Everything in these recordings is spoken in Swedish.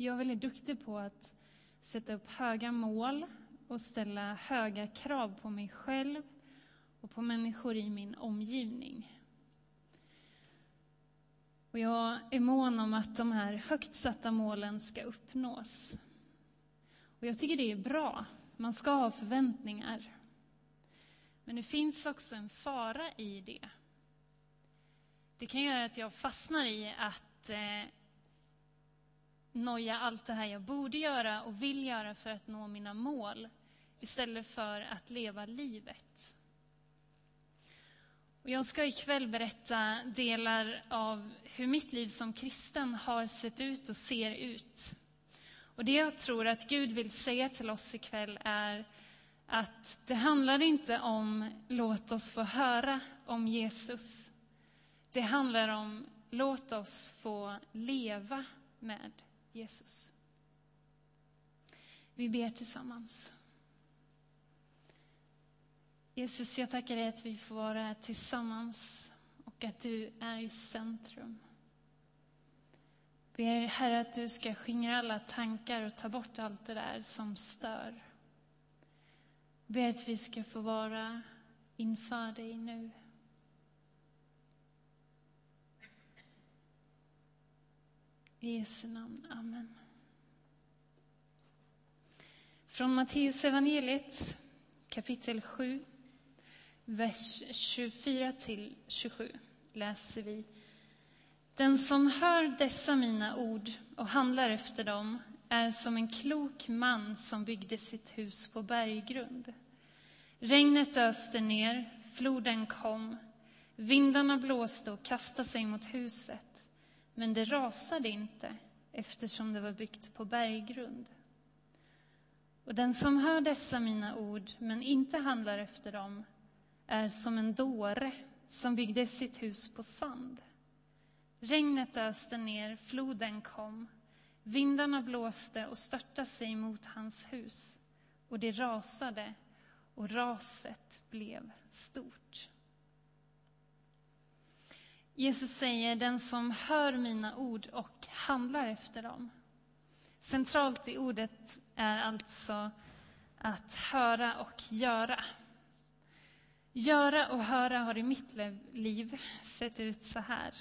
Jag är väldigt duktig på att sätta upp höga mål och ställa höga krav på mig själv och på människor i min omgivning. Och jag är mån om att de här högt satta målen ska uppnås. Och jag tycker det är bra. Man ska ha förväntningar. Men det finns också en fara i det. Det kan göra att jag fastnar i att eh, noja allt det här jag borde göra och vill göra för att nå mina mål istället för att leva livet. Och jag ska ikväll berätta delar av hur mitt liv som kristen har sett ut och ser ut. Och det jag tror att Gud vill säga till oss ikväll är att det handlar inte om låt oss få höra om Jesus. Det handlar om låt oss få leva med Jesus. Vi ber tillsammans. Jesus, jag tackar dig att vi får vara här tillsammans och att du är i centrum. Ber Herre att du ska skingra alla tankar och ta bort allt det där som stör. Ber att vi ska få vara inför dig nu. I Jesu namn. Amen. Från Matteus evangeliet kapitel 7, vers 24 till 27 läser vi. Den som hör dessa mina ord och handlar efter dem är som en klok man som byggde sitt hus på berggrund. Regnet öste ner, floden kom, vindarna blåste och kastade sig mot huset men det rasade inte eftersom det var byggt på berggrund. Och den som hör dessa mina ord men inte handlar efter dem är som en dåre som byggde sitt hus på sand. Regnet öste ner, floden kom, vindarna blåste och störtade sig mot hans hus och det rasade och raset blev stort. Jesus säger, den som hör mina ord och handlar efter dem. Centralt i ordet är alltså att höra och göra. Göra och höra har i mitt liv sett ut så här.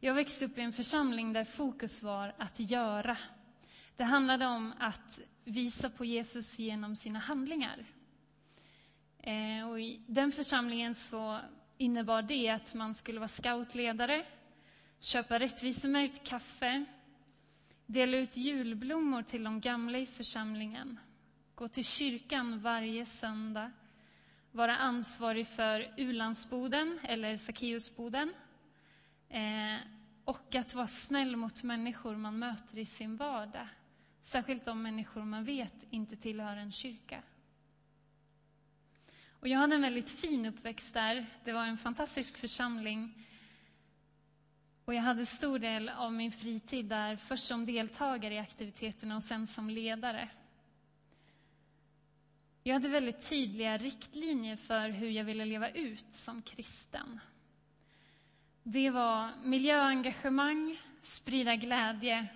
Jag växte upp i en församling där fokus var att göra. Det handlade om att visa på Jesus genom sina handlingar. Eh, och I den församlingen så innebar det att man skulle vara scoutledare, köpa rättvisemärkt kaffe, dela ut julblommor till de gamla i församlingen, gå till kyrkan varje söndag, vara ansvarig för Ulandsboden eller Sackeusboden eh, och att vara snäll mot människor man möter i sin vardag, särskilt de människor man vet inte tillhör en kyrka. Och jag hade en väldigt fin uppväxt där. Det var en fantastisk församling. Och jag hade stor del av min fritid där, först som deltagare i aktiviteterna och sen som ledare. Jag hade väldigt tydliga riktlinjer för hur jag ville leva ut som kristen. Det var miljöengagemang, sprida glädje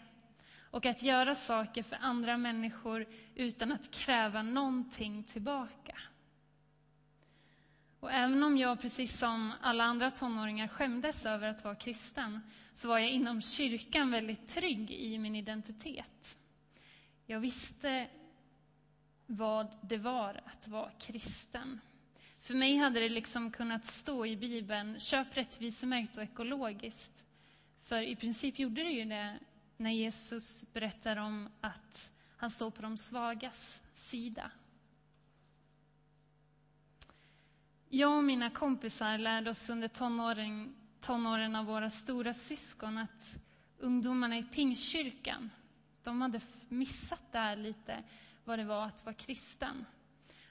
och att göra saker för andra människor utan att kräva någonting tillbaka. Och även om jag, precis som alla andra tonåringar, skämdes över att vara kristen, så var jag inom kyrkan väldigt trygg i min identitet. Jag visste vad det var att vara kristen. För mig hade det liksom kunnat stå i Bibeln, köp rättvisemärkt och ekologiskt. För i princip gjorde det ju det när Jesus berättar om att han såg på de svagas sida. Jag och mina kompisar lärde oss under tonåren, tonåren av våra stora syskon att ungdomarna i Pingstkyrkan, de hade missat där lite vad det var att vara kristen.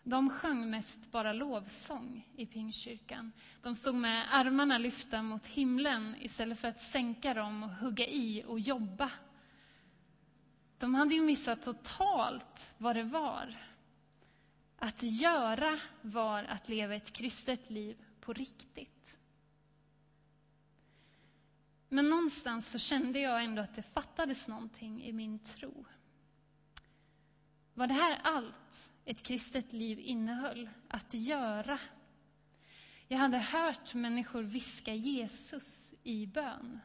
De sjöng mest bara lovsång i Pingstkyrkan. De stod med armarna lyfta mot himlen istället för att sänka dem och hugga i och jobba. De hade ju missat totalt vad det var att göra var att leva ett kristet liv på riktigt. Men någonstans så kände jag ändå att det fattades någonting i min tro. Var det här allt ett kristet liv innehöll? Att göra? Jag hade hört människor viska Jesus i bön.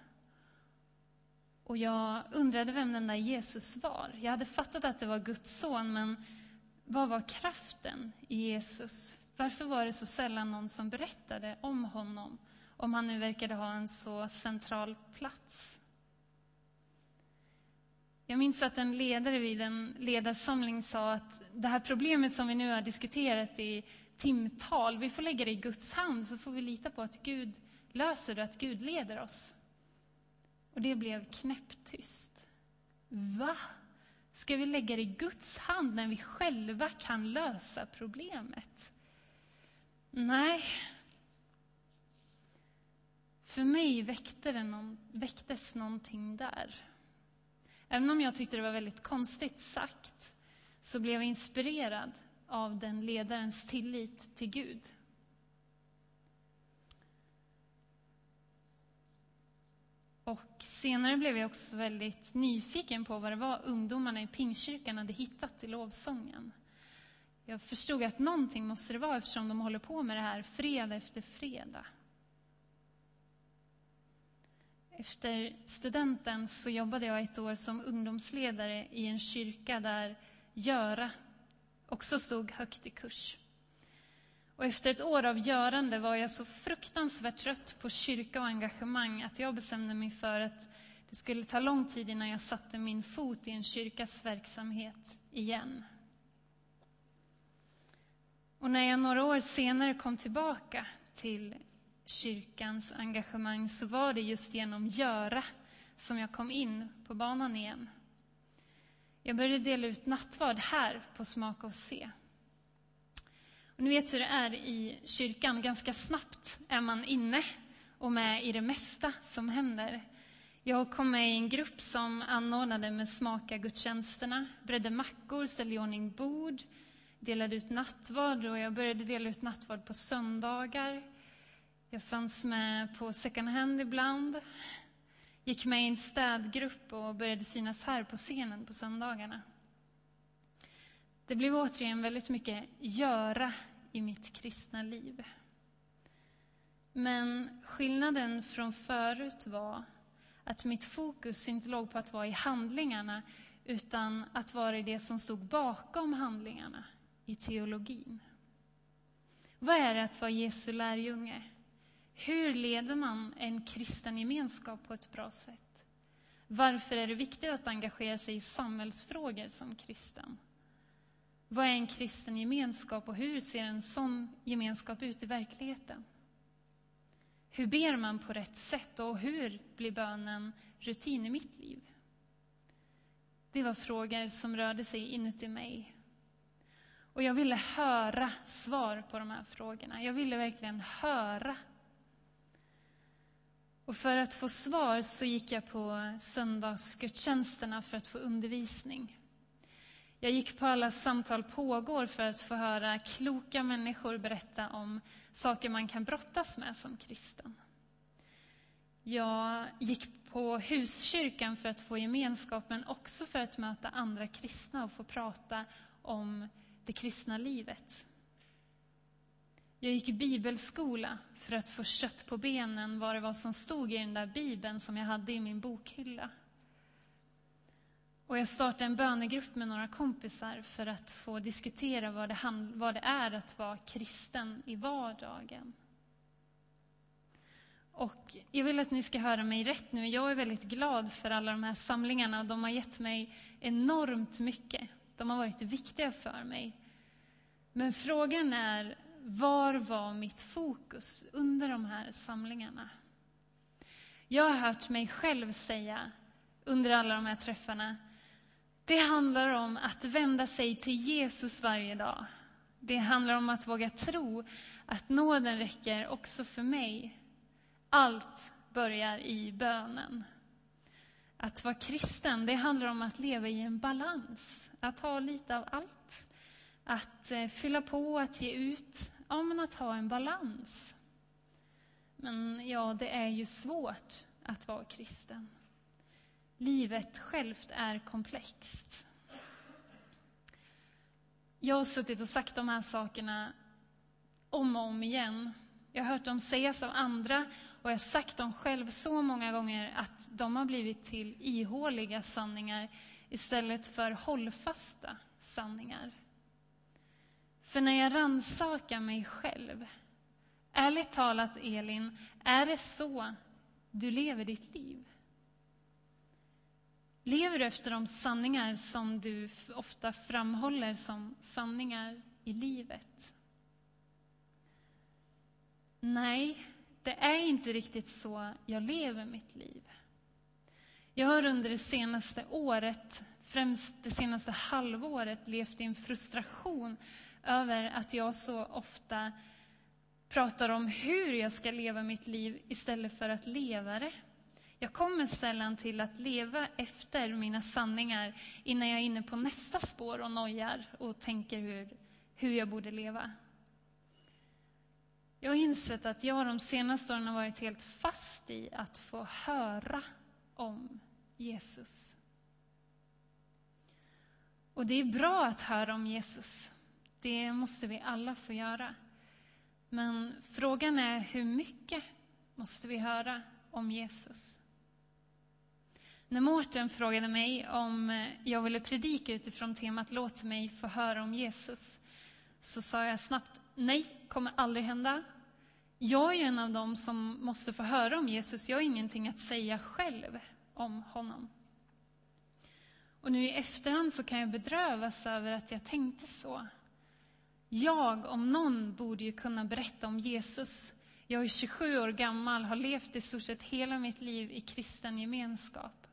Och jag undrade vem den där Jesus var. Jag hade fattat att det var Guds son, men vad var kraften i Jesus? Varför var det så sällan någon som berättade om honom, om han nu verkade ha en så central plats? Jag minns att en ledare vid en ledarsamling sa att det här problemet som vi nu har diskuterat i timtal, vi får lägga det i Guds hand så får vi lita på att Gud löser det, att Gud leder oss. Och det blev knäpptyst. Va? Ska vi lägga det i Guds hand när vi själva kan lösa problemet? Nej. För mig väckte det någon, väcktes någonting där. Även om jag tyckte det var väldigt konstigt sagt, så blev jag inspirerad av den ledarens tillit till Gud. Och senare blev jag också väldigt nyfiken på vad det var ungdomarna i Pingstkyrkan hade hittat i lovsången. Jag förstod att någonting måste det vara eftersom de håller på med det här fredag efter fredag. Efter studenten så jobbade jag ett år som ungdomsledare i en kyrka där göra också stod högt i kurs. Och efter ett år av görande var jag så fruktansvärt trött på kyrka och engagemang att jag bestämde mig för att det skulle ta lång tid innan jag satte min fot i en kyrkas verksamhet igen. Och när jag några år senare kom tillbaka till kyrkans engagemang så var det just genom göra som jag kom in på banan igen. Jag började dela ut nattvard här på Smak och se. Och ni vet hur det är i kyrkan, ganska snabbt är man inne och med i det mesta som händer. Jag kom med i en grupp som anordnade med smaka gudstjänsterna, bredde mackor, ställde i ordning bord, delade ut nattvard och jag började dela ut nattvard på söndagar. Jag fanns med på second hand ibland, gick med i en städgrupp och började synas här på scenen på söndagarna. Det blev återigen väldigt mycket göra i mitt kristna liv. Men skillnaden från förut var att mitt fokus inte låg på att vara i handlingarna utan att vara i det som stod bakom handlingarna, i teologin. Vad är det att vara Jesu lärjunge? Hur leder man en kristen gemenskap på ett bra sätt? Varför är det viktigt att engagera sig i samhällsfrågor som kristen? Vad är en kristen gemenskap och hur ser en sån gemenskap ut i verkligheten? Hur ber man på rätt sätt och hur blir bönen rutin i mitt liv? Det var frågor som rörde sig inuti mig. Och jag ville höra svar på de här frågorna. Jag ville verkligen höra. Och för att få svar så gick jag på söndagsgudstjänsterna för att få undervisning. Jag gick på alla samtal pågår för att få höra kloka människor berätta om saker man kan brottas med som kristen. Jag gick på huskyrkan för att få gemenskap, men också för att möta andra kristna och få prata om det kristna livet. Jag gick i bibelskola för att få kött på benen vad det var som stod i den där bibeln som jag hade i min bokhylla. Och jag startade en bönegrupp med några kompisar för att få diskutera vad det, vad det är att vara kristen i vardagen. Och jag vill att ni ska höra mig rätt nu. Jag är väldigt glad för alla de här samlingarna och de har gett mig enormt mycket. De har varit viktiga för mig. Men frågan är, var var mitt fokus under de här samlingarna? Jag har hört mig själv säga under alla de här träffarna det handlar om att vända sig till Jesus varje dag. Det handlar om att våga tro att nåden räcker också för mig. Allt börjar i bönen. Att vara kristen, det handlar om att leva i en balans. Att ha lite av allt. Att eh, fylla på, att ge ut. Ja, men att ha en balans. Men ja, det är ju svårt att vara kristen. Livet självt är komplext. Jag har suttit och sagt de här sakerna om och om igen. Jag har hört dem sägas av andra och jag har sagt dem själv så många gånger att de har blivit till ihåliga sanningar istället för hållfasta sanningar. För när jag ransakar mig själv, ärligt talat Elin, är det så du lever ditt liv? Lever du efter de sanningar som du ofta framhåller som sanningar i livet? Nej, det är inte riktigt så jag lever mitt liv. Jag har under det senaste året, främst det senaste halvåret, levt i en frustration över att jag så ofta pratar om hur jag ska leva mitt liv istället för att leva det. Jag kommer sällan till att leva efter mina sanningar innan jag är inne på nästa spår och nojar och tänker hur, hur jag borde leva. Jag har insett att jag de senaste åren har varit helt fast i att få höra om Jesus. Och det är bra att höra om Jesus. Det måste vi alla få göra. Men frågan är hur mycket måste vi höra om Jesus? När Mårten frågade mig om eh, jag ville predika utifrån temat Låt mig få höra om Jesus, så sa jag snabbt nej, kommer aldrig hända. Jag är ju en av dem som måste få höra om Jesus. Jag har ingenting att säga själv om honom. Och nu i efterhand så kan jag bedrövas över att jag tänkte så. Jag, om någon, borde ju kunna berätta om Jesus. Jag är 27 år gammal, har levt i stort sett hela mitt liv i kristen gemenskap.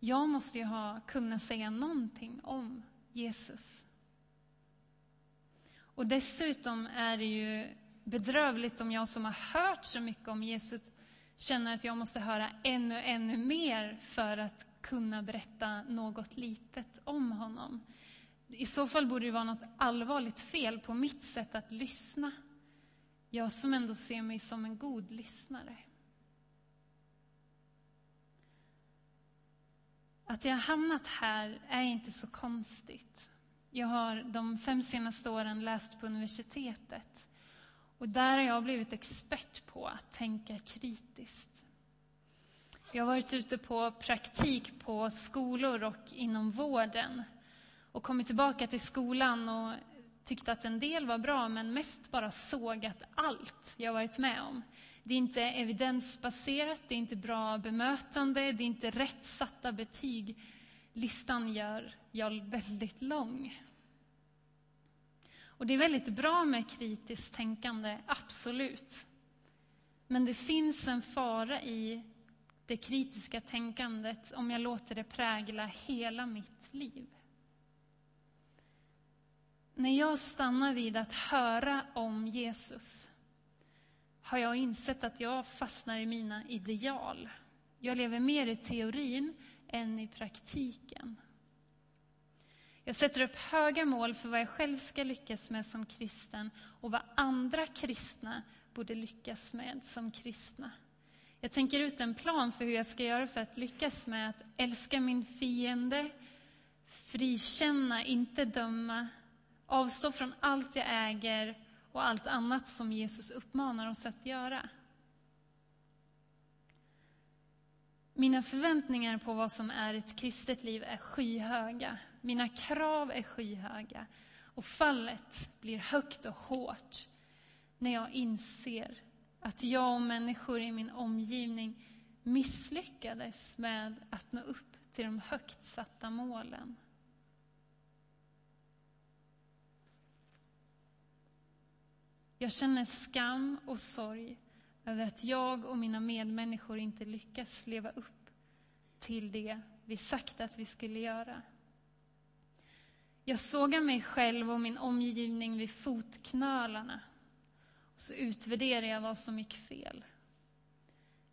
Jag måste ju ha, kunna säga någonting om Jesus. Och dessutom är det ju bedrövligt om jag som har hört så mycket om Jesus känner att jag måste höra ännu, ännu mer för att kunna berätta något litet om honom. I så fall borde det vara något allvarligt fel på mitt sätt att lyssna. Jag som ändå ser mig som en god lyssnare. Att jag har hamnat här är inte så konstigt. Jag har de fem senaste åren läst på universitetet. Och där har jag blivit expert på att tänka kritiskt. Jag har varit ute på praktik på skolor och inom vården och kommit tillbaka till skolan och tyckte att en del var bra, men mest bara sågat allt jag varit med om. Det är inte evidensbaserat, det är inte bra bemötande, det är inte rätt satta betyg. Listan gör jag väldigt lång. Och det är väldigt bra med kritiskt tänkande, absolut. Men det finns en fara i det kritiska tänkandet om jag låter det prägla hela mitt liv. När jag stannar vid att höra om Jesus har jag insett att jag fastnar i mina ideal. Jag lever mer i teorin än i praktiken. Jag sätter upp höga mål för vad jag själv ska lyckas med som kristen och vad andra kristna borde lyckas med som kristna. Jag tänker ut en plan för hur jag ska göra för att lyckas med att älska min fiende, frikänna, inte döma, avstå från allt jag äger och allt annat som Jesus uppmanar oss att göra. Mina förväntningar på vad som är ett kristet liv är skyhöga. Mina krav är skyhöga. Och fallet blir högt och hårt när jag inser att jag och människor i min omgivning misslyckades med att nå upp till de högt satta målen. Jag känner skam och sorg över att jag och mina medmänniskor inte lyckas leva upp till det vi sagt att vi skulle göra. Jag sågar mig själv och min omgivning vid fotknölarna och så utvärderar jag vad som gick fel.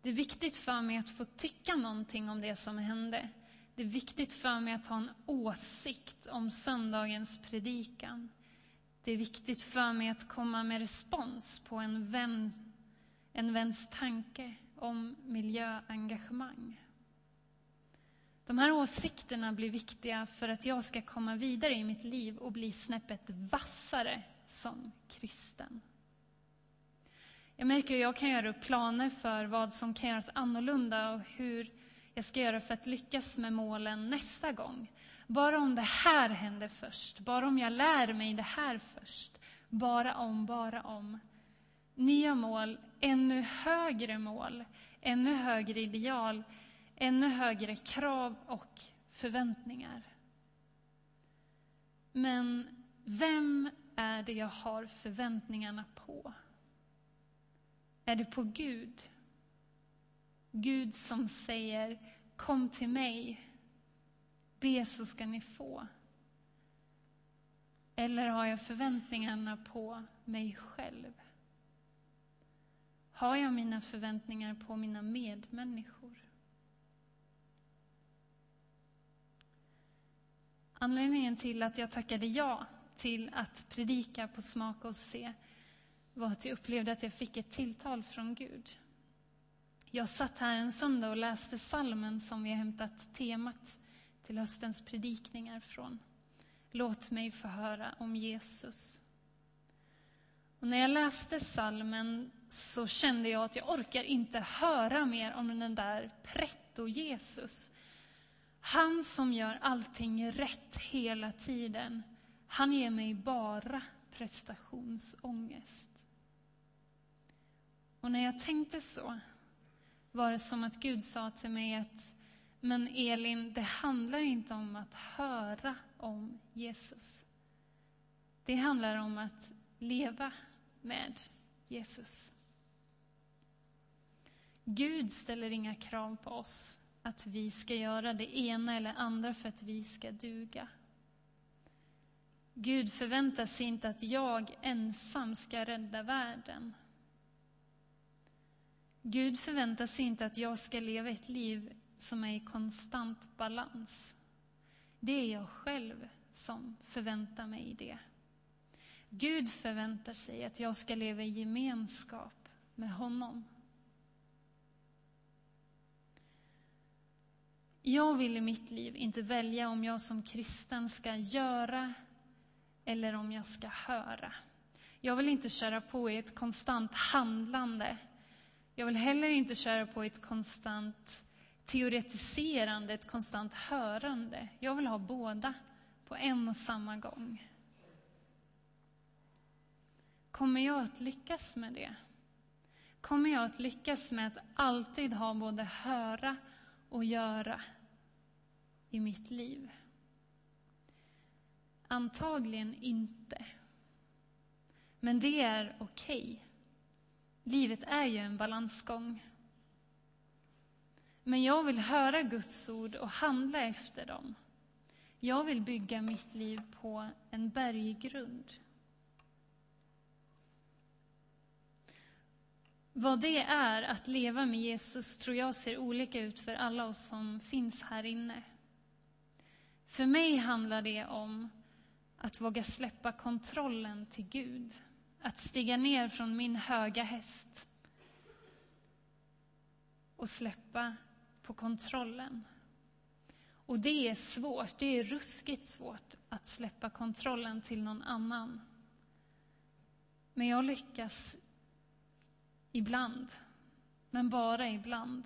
Det är viktigt för mig att få tycka någonting om det som hände. Det är viktigt för mig att ha en åsikt om söndagens predikan. Det är viktigt för mig att komma med respons på en, vän, en väns tanke om miljöengagemang. De här åsikterna blir viktiga för att jag ska komma vidare i mitt liv och bli snäppet vassare som kristen. Jag märker att jag kan göra upp planer för vad som kan göras annorlunda och hur jag ska göra för att lyckas med målen nästa gång. Bara om det här händer först, bara om jag lär mig det här först. Bara om, bara om. Nya mål, ännu högre mål, ännu högre ideal, ännu högre krav och förväntningar. Men vem är det jag har förväntningarna på? Är det på Gud? Gud som säger Kom till mig, be så ska ni få. Eller har jag förväntningarna på mig själv? Har jag mina förväntningar på mina medmänniskor? Anledningen till att jag tackade ja till att predika på Smaka och se var att jag upplevde att jag fick ett tilltal från Gud. Jag satt här en söndag och läste salmen som vi har hämtat temat till höstens predikningar från. Låt mig få höra om Jesus. Och när jag läste salmen så kände jag att jag orkar inte höra mer om den där pretto-Jesus. Han som gör allting rätt hela tiden, han ger mig bara prestationsångest. Och när jag tänkte så var det som att Gud sa till mig att men Elin, det handlar inte om att höra om Jesus. Det handlar om att leva med Jesus. Gud ställer inga krav på oss att vi ska göra det ena eller andra för att vi ska duga. Gud förväntar sig inte att jag ensam ska rädda världen. Gud förväntar sig inte att jag ska leva ett liv som är i konstant balans. Det är jag själv som förväntar mig det. Gud förväntar sig att jag ska leva i gemenskap med honom. Jag vill i mitt liv inte välja om jag som kristen ska göra eller om jag ska höra. Jag vill inte köra på i ett konstant handlande. Jag vill heller inte köra på i ett konstant teoretiserande, ett konstant hörande. Jag vill ha båda på en och samma gång. Kommer jag att lyckas med det? Kommer jag att lyckas med att alltid ha både höra och göra i mitt liv? Antagligen inte. Men det är okej. Okay. Livet är ju en balansgång. Men jag vill höra Guds ord och handla efter dem. Jag vill bygga mitt liv på en berggrund. Vad det är att leva med Jesus tror jag ser olika ut för alla oss som finns här inne. För mig handlar det om att våga släppa kontrollen till Gud. Att stiga ner från min höga häst och släppa på kontrollen. Och det är svårt, det är ruskigt svårt att släppa kontrollen till någon annan. Men jag lyckas ibland, men bara ibland.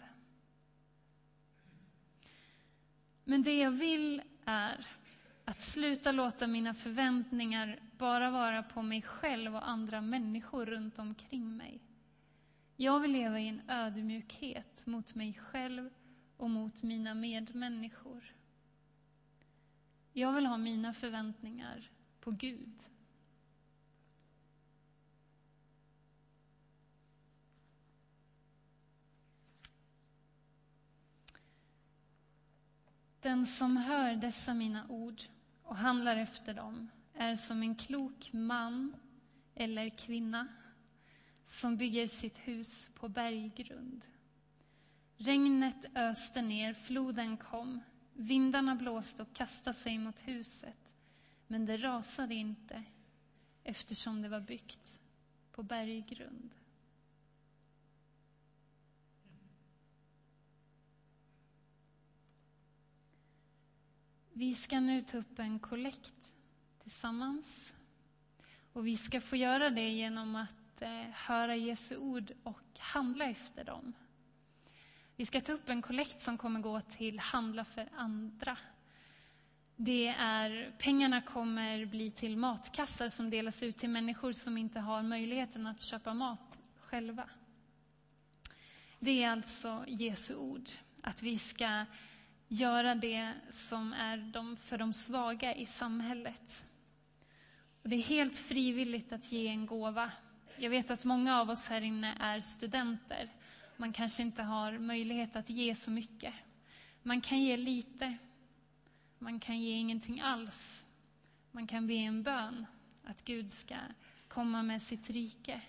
Men det jag vill är att sluta låta mina förväntningar bara vara på mig själv och andra människor runt omkring mig. Jag vill leva i en ödmjukhet mot mig själv och mot mina medmänniskor. Jag vill ha mina förväntningar på Gud. Den som hör dessa mina ord och handlar efter dem är som en klok man eller kvinna som bygger sitt hus på berggrund. Regnet öste ner, floden kom. Vindarna blåste och kastade sig mot huset, men det rasade inte eftersom det var byggt på berggrund. Vi ska nu ta upp en kollekt tillsammans. Och vi ska få göra det genom att eh, höra Jesu ord och handla efter dem. Vi ska ta upp en kollekt som kommer gå till Handla för andra. Det är, pengarna kommer bli till matkassar som delas ut till människor som inte har möjligheten att köpa mat själva. Det är alltså Jesu ord, att vi ska göra det som är de, för de svaga i samhället. Och det är helt frivilligt att ge en gåva. Jag vet att många av oss här inne är studenter. Man kanske inte har möjlighet att ge så mycket. Man kan ge lite. Man kan ge ingenting alls. Man kan be en bön att Gud ska komma med sitt rike.